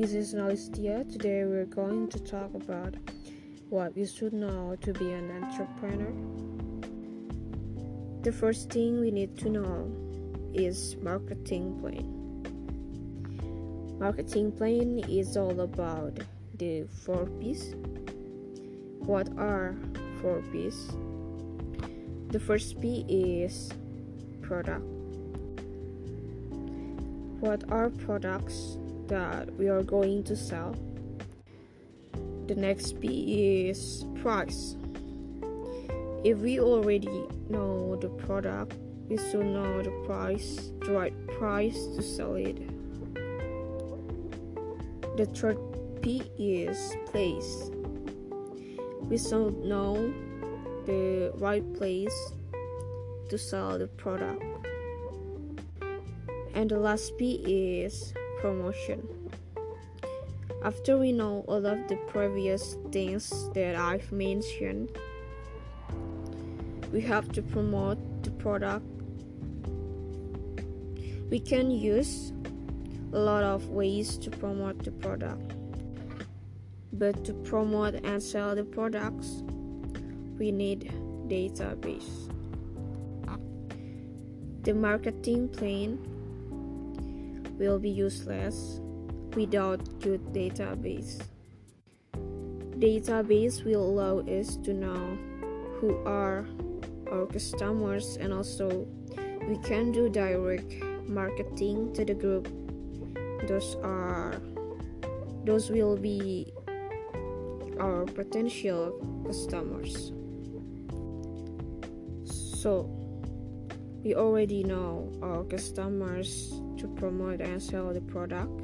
This is Nalistya. Today we're going to talk about what you should know to be an entrepreneur. The first thing we need to know is marketing plan. Marketing plan is all about the four P's. What are four P's? The first P is product. What are products? That we are going to sell. The next P is price. If we already know the product, we should know the price, the right price to sell it. The third P is place. We should know the right place to sell the product. And the last P is promotion. After we know all of the previous things that I've mentioned, we have to promote the product. We can use a lot of ways to promote the product. But to promote and sell the products, we need database. The marketing plan will be useless without good database. Database will allow us to know who are our customers and also we can do direct marketing to the group. Those are those will be our potential customers. So we already know our customers to promote and sell the product.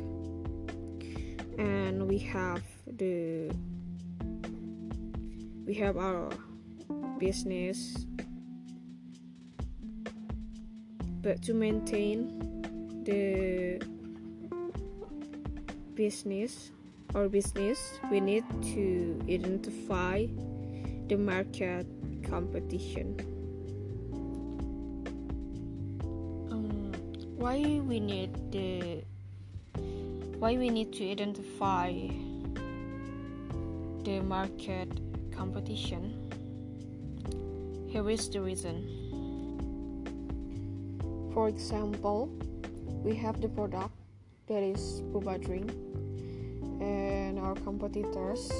And we have the we have our business. But to maintain the business or business we need to identify the market competition why we need the why we need to identify the market competition? Here is the reason. For example we have the product that is boba drink and our competitors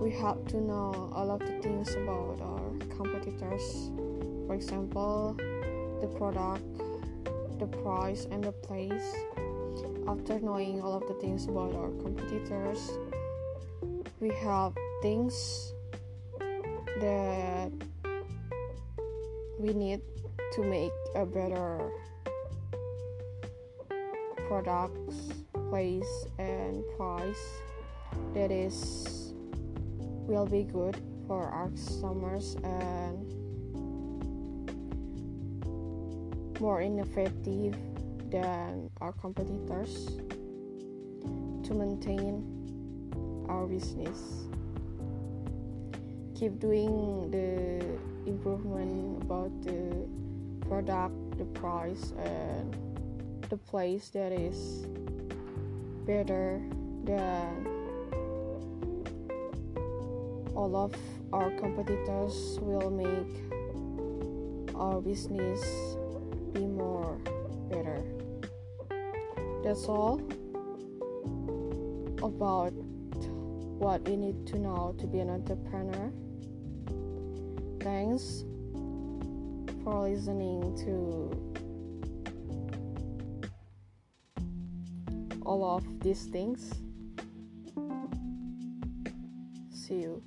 we have to know all of the things about our competitors. For example the product the price, and the place. After knowing all of the things about our competitors, we have things that we need to make a better products, place, and price that is will be good for our customers and more innovative than our competitors to maintain our business. Keep doing the improvement about the product, the price, and the place that is better than all of our competitors will make our business That's all about what you need to know to be an entrepreneur. Thanks for listening to all of these things. See you.